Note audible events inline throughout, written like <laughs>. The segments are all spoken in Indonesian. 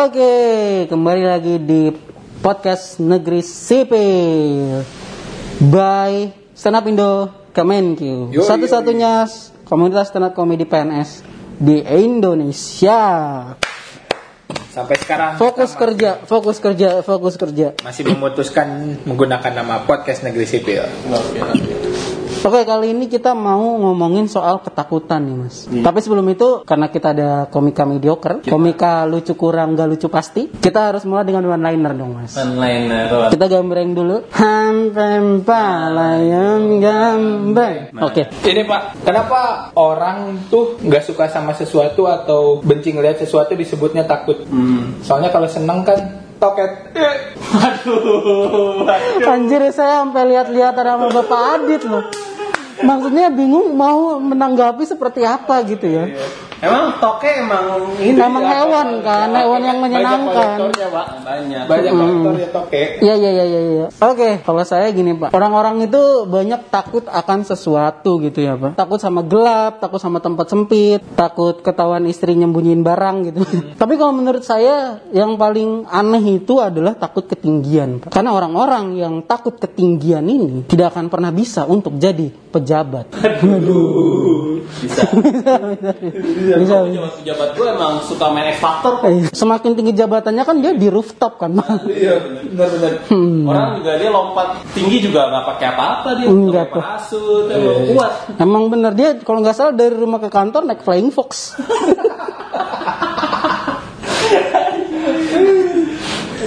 Oke, kembali lagi di podcast Negeri Sipil by Stand Up Indo Kemenq. Yo, Satu-satunya komunitas stand up comedy PNS di Indonesia. Sampai sekarang Fokus kita kerja, fokus kerja, fokus kerja. masih memutuskan menggunakan nama podcast Negeri Sipil. Oke, kali ini kita mau ngomongin soal ketakutan nih, Mas. Tapi sebelum itu, karena kita ada komika mediocre, komika lucu kurang gak lucu pasti, kita harus mulai dengan one liner dong, Mas. Onliner. Kita gambreng dulu. Hampem palayam gambreng. Oke. Ini Pak, kenapa orang tuh nggak suka sama sesuatu atau benci ngeliat sesuatu disebutnya takut? Hmm. Soalnya kalau seneng kan toket. Eh, Aduh. Anjir saya sampai lihat-lihat ada sama Bapak Adit loh. Maksudnya bingung mau menanggapi seperti apa gitu ya. Emang toke emang ini Emang hewan kan, hewan yang banyak menyenangkan. kolektornya, Pak. banyak. Banyak kolektor ya toke. Iya iya iya iya. iya. Oke, kalau saya gini pak, orang-orang itu banyak takut akan sesuatu gitu ya pak. Takut sama gelap, takut sama tempat sempit, takut ketahuan istri nyembunyiin barang gitu. <laughs> Tapi kalau menurut saya yang paling aneh itu adalah takut ketinggian. Pak. Karena orang-orang yang takut ketinggian ini tidak akan pernah bisa untuk jadi pejabat. <laughs> <laughs> Bisa. Bisa, bisa. Pejabat pejabat gue emang suka main X Factor. Eh, Semakin tinggi jabatannya kan dia di rooftop kan. <laughs> Iya benar-benar. Orang juga dia lompat tinggi juga nggak pakai apa-apa dia. Enggak, Nggak pakai parasut, emang kuat. Emang bener dia kalau nggak salah dari rumah ke kantor naik flying fox. <laughs>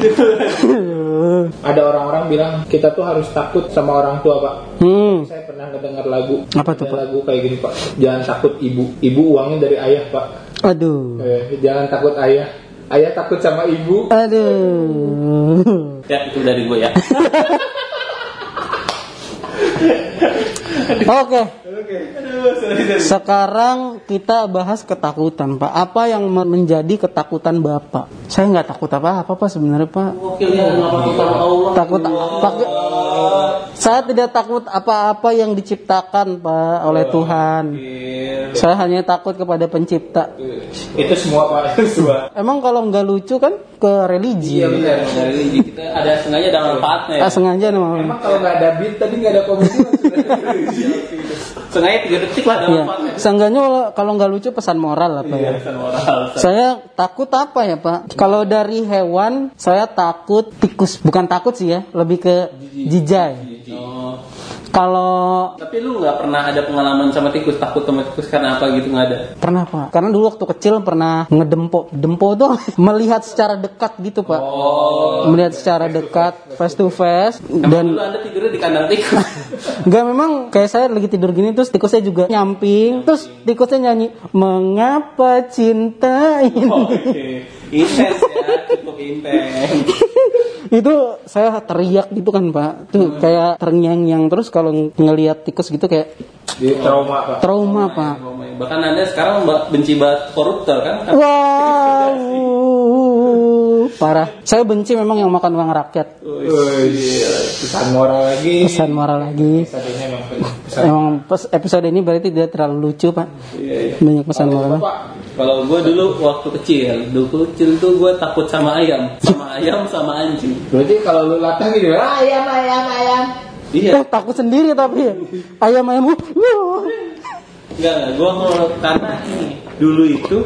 <laughs> Ada orang-orang bilang kita tuh harus takut sama orang tua Pak. Hmm. Saya pernah ngedengar lagu. Apa tuh, Pak? lagu kayak gini Pak. Jangan takut ibu. Ibu uangnya dari ayah Pak. Aduh. Eh, jangan takut ayah. Ayah takut sama ibu. Aduh. Ya itu dari gue ya. <laughs> Oke. Sekarang kita bahas ketakutan, Pak. Apa yang men- menjadi ketakutan Bapak? Saya nggak takut apa-apa, Pak sebenarnya, Pak. Takut sama Allah. Takut pakai Saya tidak takut apa-apa yang diciptakan, Pak, oleh Tuhan. Saya hanya takut kepada pencipta. Itu semua Pak. Emang kalau nggak lucu kan ke religi. Iya benar. Dari kita ada sengaja ada manfaatnya. Ya. Ah, sengaja memang. Emang kalau nggak ada beat tadi nggak ada komedi. <laughs> Sengaja tiga detik lah Iya. manfaatnya. Seenggaknya kalau- kalau nggak lucu pesan moral apa ya. Pesan moral. Saya takut apa ya Pak? Kalau dari hewan saya takut tikus. Bukan takut sih ya, lebih ke jijai. Oh. Kalau Tapi lu nggak pernah ada pengalaman sama tikus takut sama tikus karena apa gitu nggak ada? pernah Pak, karena dulu waktu kecil pernah ngedempo. Dempo tuh <laughs> melihat secara dekat gitu Pak. Oh. Melihat secara dekat, face to face Emang dan dulu anda tidurnya di kandang tikus? <laughs> Enggak memang kayak saya lagi tidur gini terus tikusnya juga nyamping terus tikusnya nyanyi mengapa cinta ini Oh, Oke, intens ya, cukup intens. <laughs> itu saya teriak gitu kan pak. Tuh kayak terngiang-ngiang terus kalau ngelihat tikus gitu kayak Di trauma Pak. trauma pak. Bahkan anda sekarang benci banget koruptor kan? <laughs> wow. Parah. Saya benci memang yang makan uang rakyat. Wih, pesan moral lagi. pesan moral lagi. Episode ini emang pesan. emang episode ini berarti tidak terlalu lucu pak. Banyak pesan moral. Pak, Kalau gue dulu waktu kecil, dulu kecil tuh gue takut sama ayam, sama ayam sama anjing. berarti kalau lu latah gitu, ayam, ayam, ayam. Iya, eh takut sendiri tapi ayam ayam uh, enggak enggak, gue mau karena ini dulu itu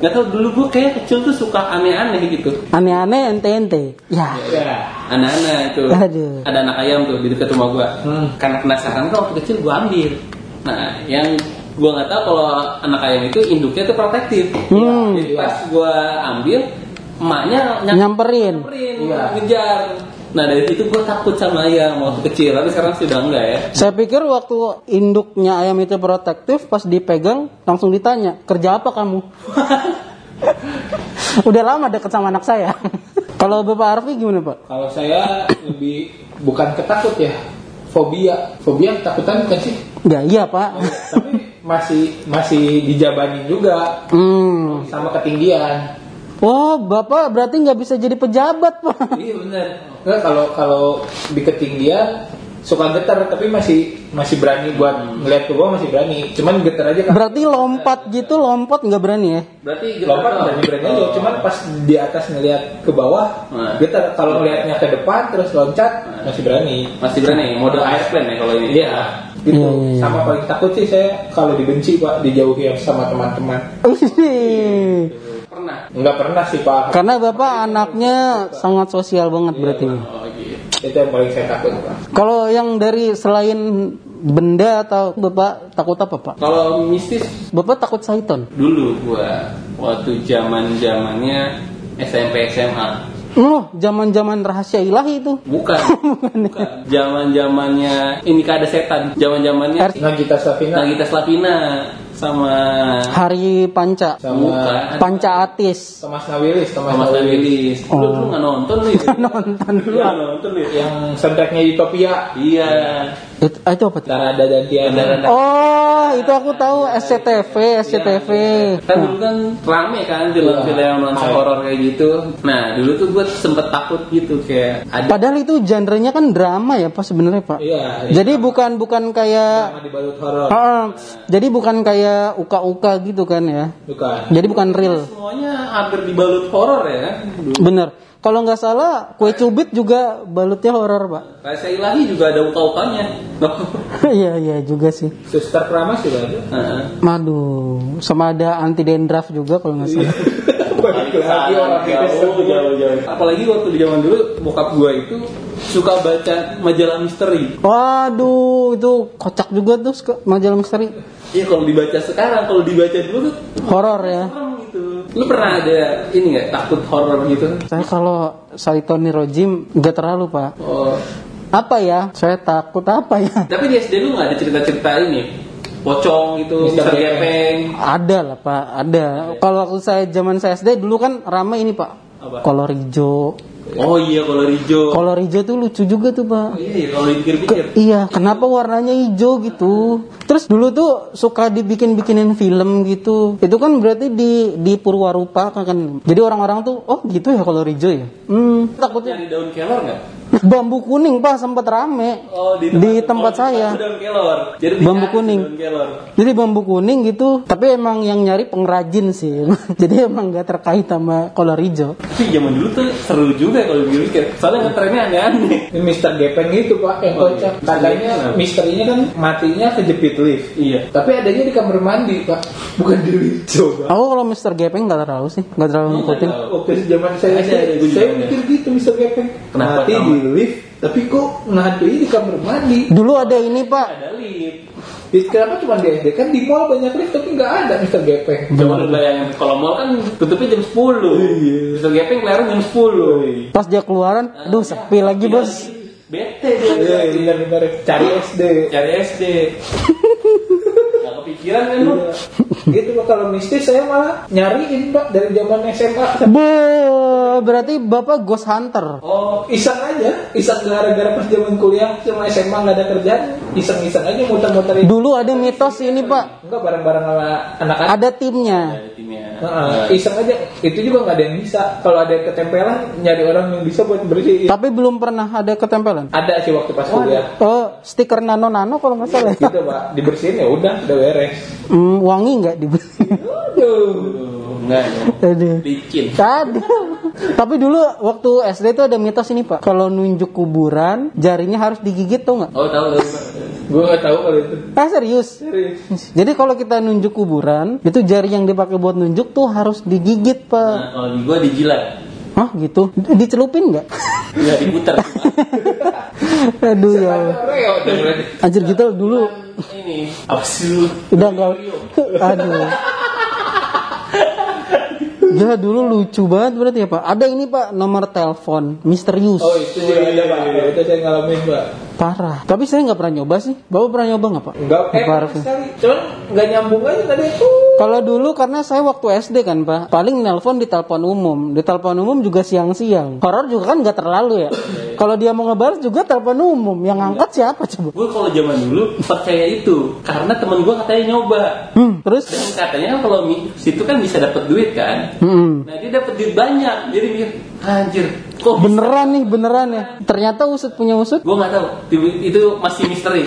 nggak tau dulu gue kayak kecil tuh suka aneh-aneh gitu. aneh-aneh ente-ente ya Ya. Anak-anak itu Aduh. ada anak ayam tuh di dekat rumah gua. Hmm. Karena penasaran kan waktu kecil gua ambil. Nah, yang gua nggak tahu kalau anak ayam itu induknya tuh protektif. Hmm. Jadi pas gua ambil, emaknya nyam- nyamperin nyamperin, Iya. ngejar. Nah dari situ gua takut sama ayam waktu kecil, tapi sekarang sudah enggak ya. Saya pikir waktu induknya ayam itu protektif, pas dipegang langsung ditanya, kerja apa kamu? <laughs> Udah lama deket sama anak saya. <laughs> Kalau Bapak Arfi gimana Pak? Kalau saya lebih bukan ketakut ya, fobia. Fobia ketakutan bukan sih? Ya iya Pak. Tapi masih masih dijabanin juga Hmm. sama ketinggian. Oh Bapak berarti nggak bisa jadi pejabat Pak. Iya benar. Enggak kalau kalau di ketinggian suka getar tapi masih masih berani buat ngeliat ke bawah masih berani cuman getar aja kan Berarti lompat gitu lompat nggak berani ya? Berarti lompat berani berani aja Oh. cuman pas di atas ngeliat ke bawah Nah. getar kalau ngeliatnya ke depan terus loncat masih berani masih berani mode airplane ya kalau ini. iya gitu Iya, iya, iya. sama paling takut sih saya kalau dibenci pak dijauhi sama teman-teman Pernah. nggak pernah sih pak Karena bapak anaknya sangat sosial banget berarti. Oh gitu. itu yang paling saya takut pak Kalau yang dari selain benda atau bapak takut apa pak? Kalau mistis Bapak takut Saiton? dulu gua waktu zaman zamannya SMP SMA Oh, zaman-zaman rahasia ilahi itu. bukan. <laughs> Bukan. Zaman zamannya ini ada setan? Zaman zamannya Nagita Safina Nagita Slavina sama Hari Panca. sama bukan. Panca Atis. Thomas Nawilis Thomas, Thomas Nawilis. Nawilis. Lu lu nggak nonton nih. <laughs> Nonton. Lu nggak nonton nih. Yang soundtracknya Utopia. Iya Itu, ah, itu apa dan Tiana Darah- Oh, itu aku tahu SCTV, SCTV. kan dulu kan rame kan film-film nuansa horor kayak gitu. Nah dulu tuh gue sempet takut gitu kayak ada Padahal itu genrenya kan drama ya, Pak sebenarnya, Pak. iya Jadi bukan bukan kayak sama dibalut horor. Ah, jadi bukan kayak uka-uka gitu kan ya. bukan. Jadi bukan real. semuanya hampir dibalut horor ya Bener. Kalau nggak salah, kue cubit juga balutnya horor, Pak. Rahasia ilahi juga ada uka-ukanya <laughs> Iya, iya juga sih. Suster Keramas juga ada Heeh. Madu, sama ada anti dandruff juga kalau nggak salah. <laughs> balik lagi orang itu jauh, jauh, jauh. Apalagi waktu di zaman dulu bokap gua itu suka baca majalah misteri. Waduh, itu kocak juga tuh suka majalah misteri. Iya kalau dibaca sekarang, kalau dibaca dulu tuh Horor ya. Lu pernah ada ini nggak takut horor gitu? Saya kalau Saitoni Rojim nggak terlalu, Pak. Oh. Apa ya? Saya takut apa ya? Tapi di SD lu nggak ada cerita-cerita ini? Pocong gitu, Mister Gepeng. Ada lah, Pak. Ada. Kalau waktu saya zaman saya SD dulu kan ramai ini, Pak. Apa? Kolor hijau. Oh iya kolor hijau. Kolor hijau tuh lucu juga tuh, Pak. Oh, iya, iya kalau dipikir-pikir. Iya, kenapa warnanya hijau gitu? Terus dulu tuh suka dibikin-bikinin film gitu. Itu kan berarti di di Purwarupa kan. Jadi orang-orang tuh, oh gitu ya kolor hijau ya. Hmm, takutnya Nyari daun kelor nggak? Bambu kuning Pak sempat rame Oh di tempat, oh, saya. itu daun kelor. Jadi Bambu kuning. Kelor. Jadi bambu kuning gitu, tapi emang yang nyari pengrajin sih. <laughs> Jadi emang nggak terkait sama kolor hijau. Tapi zaman dulu tuh seru juga ya kalau dipikir. Soalnya ngetrennya aneh-aneh. Ini Mister Gepeng itu pak yang Oh, kocak. iya. Katanya misterinya kan matinya kejepit lift. Iya. Tapi adanya di kamar mandi pak, bukan di lift coba. Aku kalau Mr. Gepeng nggak terlalu sih, nggak terlalu ngikutin. Waktu zaman saya, juga saya ada. mikir gitu Mister Gepeng. Kenapa Mati di lift, tapi kok ngehantui di kamar mandi. Dulu ada ini Pak, Ada lift. Di- Kenapa cuma di SD? Kan di mall banyak lift tapi nggak ada Mister Gepeng. Coba lu bayangin kalau mall kan tutupnya jam 10. Iya. Mister Gepeng kelarin jam 10. pas dia keluaran, aduh sepi lagi bos. Bete dia. Iya, benar-benar cari SD. Cari SD. <laughs> Gak kepikiran kan lu? Gitu kalau mistis saya malah nyariin pak dari zaman SMA. Be, berarti bapak ghost hunter. Oh, Iseng aja, iseng gara-gara pas zaman kuliah sama SMA nggak ada kerjaan, iseng-iseng aja muter-muterin. Dulu ada mitos ini Pak, Enggak bareng-bareng sama anak-anak. ada timnya. Heeh, iseng aja, itu juga nggak ada yang bisa. Kalau ada yang ketempelan, nyari orang yang bisa buat bersihin. Tapi belum pernah ada ketempelan. Ada sih waktu pas kuliah. Oh, stiker nano-nano kalau nggak salah. Gitu pak, dibersihin ya udah, udah beres. Hmm, wangi nggak dibeli? Aduh. Enggak, Aduh. licin. Tapi dulu waktu SD itu ada mitos ini Pak. Kalau nunjuk kuburan, jarinya harus digigit tuh nggak? Oh, tahu tahu. Gue nggak tahu kalau itu. Ah serius? Serius. Jadi kalau kita nunjuk kuburan, itu jari yang dipakai buat nunjuk tuh harus digigit Pak. Nah, kalau di gua dijilat. Hah gitu? Dicelupin nggak? Enggak diputar. <laughs> Aduh ya. Anjir gitu dulu Ini apa sih lu? udah nggak aduh ya dulu lucu banget berarti ya pak. Ada ini pak nomor telepon misterius. Oh itu juga ada pak, itu saya ngalamin pak. parah. Tapi saya nggak pernah nyoba sih. Bapak pernah nyoba nggak pak? Enggak, eh sekali. Cuman nggak nyambung aja tadi itu. Kalau dulu karena saya waktu SD kan pak paling nelpon di telepon umum di telepon umum juga siang-siang horor juga kan nggak terlalu ya kalau dia mau ngebalas juga telepon umum yang angkat siapa coba Gue kalau zaman dulu percaya itu karena temen gue katanya nyoba. hmm, terus Dan katanya kalau situ kan bisa dapat duit kan. hmm. Nah dia dapat duit banyak, jadi mikir anjir Kok Beneran nih, beneran ya. Ternyata usut punya usut. Gue nggak tahu. Itu masih misteri.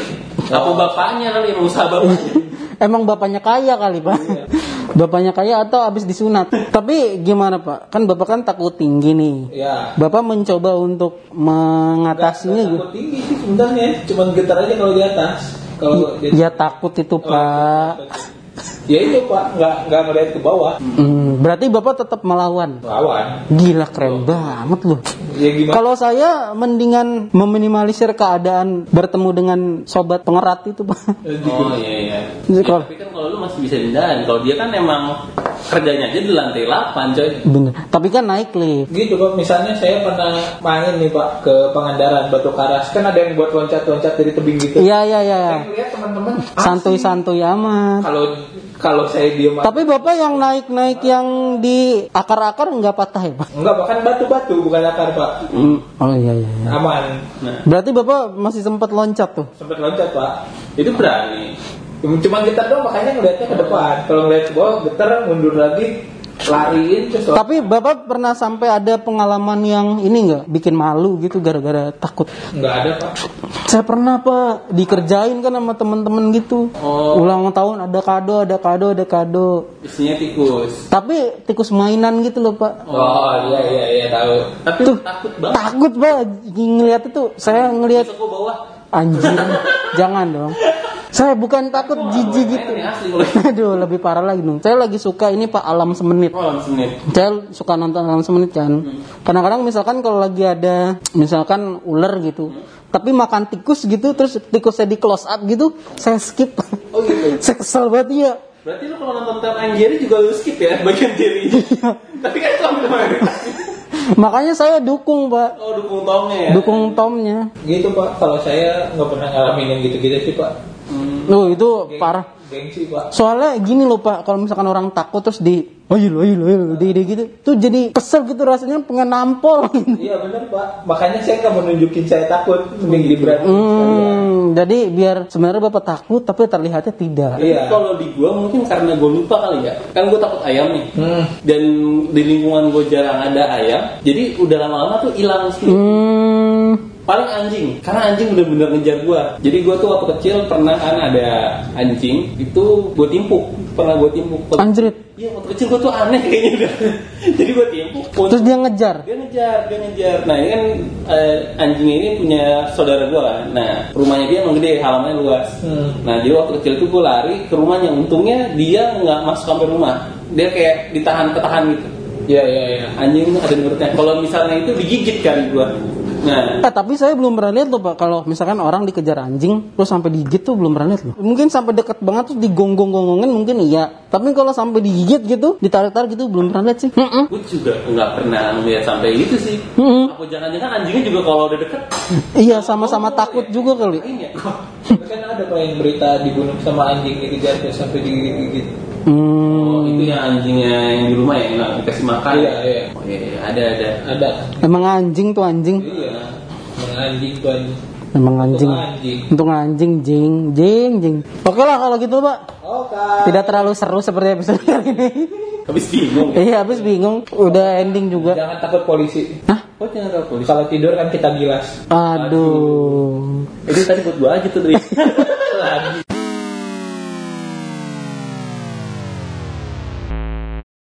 Apa bapaknya kali yang usaha bapaknya? <laughs> Emang bapaknya kaya kali pak. <laughs> Bapaknya kaya atau habis disunat? Tapi gimana pak? Kan bapak kan takut tinggi nih. Ya. Bapak mencoba untuk mengatasinya gitu takut tinggi sih sebenarnya, cuman getar aja kalau di atas. Kalau di Ya takut itu pak. Ya itu pak, nggak nggak ngeliat ke bawah. Hmm, Berarti bapak tetap melawan Lawan. Gila keren banget loh Ya gimana? Kalau saya mendingan meminimalisir keadaan bertemu dengan sobat pengerat itu pak Oh iya iya. Ya, kalau- tapi kan kalau lu masih bisa dindahan. Kalau dia kan emang kerjanya aja di lantai 8 coy. Bener Tapi kan naik lift Gitu pak, misalnya saya pernah main nih pak ke Pangandaran Batu Karas, kan ada yang buat loncat-loncat dari tebing gitu. Iya iya iya Saya ngeliat teman-teman. Santuy-santuy amat Kalau kalau saya diem Tapi bapak yang naik-naik yang di akar-akar nggak patah ya pak? enggak bahkan batu-batu bukan akar pak, Oh iya iya. iya. aman. Nah, Berarti bapak masih sempat loncat tuh? Sempet loncat pak. itu berani. Cuma getar doang makanya ngeliatnya ke depan. Kalau ngeliat ke bawah getar mundur lagi, lariin terus Tapi bapak pernah sampai ada pengalaman yang ini nggak bikin malu gitu gara-gara takut? nggak ada pak. Saya pernah pak dikerjain kan sama temen-temen gitu. Oh. Ulang tahun ada kado, ada kado, ada kado. Isinya tikus. Tapi tikus mainan gitu loh pak. Oh iya iya iya tahu. Tapi Tuh. takut banget. Takut pak ngeliat itu. Saya ngeliat Besok gua bawa. anjir. Jangan dong. Saya bukan takut jijik gitu. <laughs> Aduh, lebih parah lagi dong. Saya lagi suka ini Pak Alam Semenit. Oh, semenit. Saya suka nonton Alam Semenit kan. Kadang-kadang misalkan kalau lagi ada misalkan ular gitu, tapi makan tikus gitu, terus tikusnya di close up gitu, saya skip. Oh gitu. <laughs> saya kesel banget ya. Berarti lu kalau nonton Tom and Jerry juga lu skip ya bagian Jerry. <laughs> Tapi kan Tom doang. Makanya saya dukung Pak, Oh, dukung Tomnya ya. dukung Tomnya. Gitu pak. Kalau saya nggak pernah ngalamin yang gitu-gitu sih pak. Loh itu parah. Gengsi pak. Soalnya gini loh Pak, kalau misalkan orang takut terus di, oh iya iya iya, di, di gitu, tuh jadi kesel gitu rasanya pengen nampol. <laughs> Iya benar pak. Makanya saya nggak mau nunjukin saya takut, mending jadi berani. Hmm, jadi biar sebenarnya bapak takut tapi terlihatnya tidak. Tapi Iya. kalau di gua mungkin karena gua lupa kali ya. Kan gua takut ayam nih. Hmm. Dan di lingkungan gua jarang ada ayam. Jadi udah lama-lama tuh hilang sih. Hmm, Paling anjing, karena anjing bener-bener ngejar gua. Jadi gua tuh waktu kecil pernah kan ada anjing, itu gua timpuk, pernah gua timpuk. anjrit. Iya waktu kecil gua tuh aneh kayaknya udah. <laughs> Jadi gua timpuk. Terus dia ngejar. dia ngejar, dia ngejar. Nah ini kan eh, anjing ini punya saudara gua kan. Nah rumahnya dia emang gede, halamannya luas. Hmm. Nah jadi waktu kecil itu gue lari ke rumahnya. Untungnya dia nggak masuk sampai rumah. Dia kayak ditahan ketahan gitu. Iya iya iya. Anjing ada di perutnya. Kalau misalnya itu digigit kan gua. Nah Eh tapi saya belum pernah lihat loh pak kalau misalkan orang dikejar anjing terus sampai digigit tuh belum pernah lihat loh. Mungkin sampai deket banget terus digonggong-gonggongin mungkin iya. Tapi kalau sampai digigit gitu, ditarik-tarik gitu belum pernah lihat sih. Mm-mm. gue juga nggak pernah ngeliat sampai itu sih. Mm-mm. Apa jangan-jangan anjingnya juga kalau udah deket Iya sama-sama takut juga kali. Ini ya. Tapi kan ada pak yang berita dibunuh sama anjing dikejar terus sampai digigit-gigit. Oh, Hmm, itu yang anjingnya yang di rumah ya nggak dikasih makan. Iya, iya. Oh, iya, iya. ada ada. Ada. emang anjing tuh anjing. Iya. Emang anjing tuh anjing. Emang anjing. Untuk anjing. Jing, jing, jing. Oke lah kalau gitu pak. Oke. Tidak terlalu seru seperti episode <laughs> kali ini. Habis bingung. Iya habis bingung. Udah ending juga. Jangan takut polisi. Hah? Oh jangan tahu polisi. Kalau tidur kan kita gilas. Aduh. Itu tadi buat gua aja tuh Dri. Lagi. <laughs>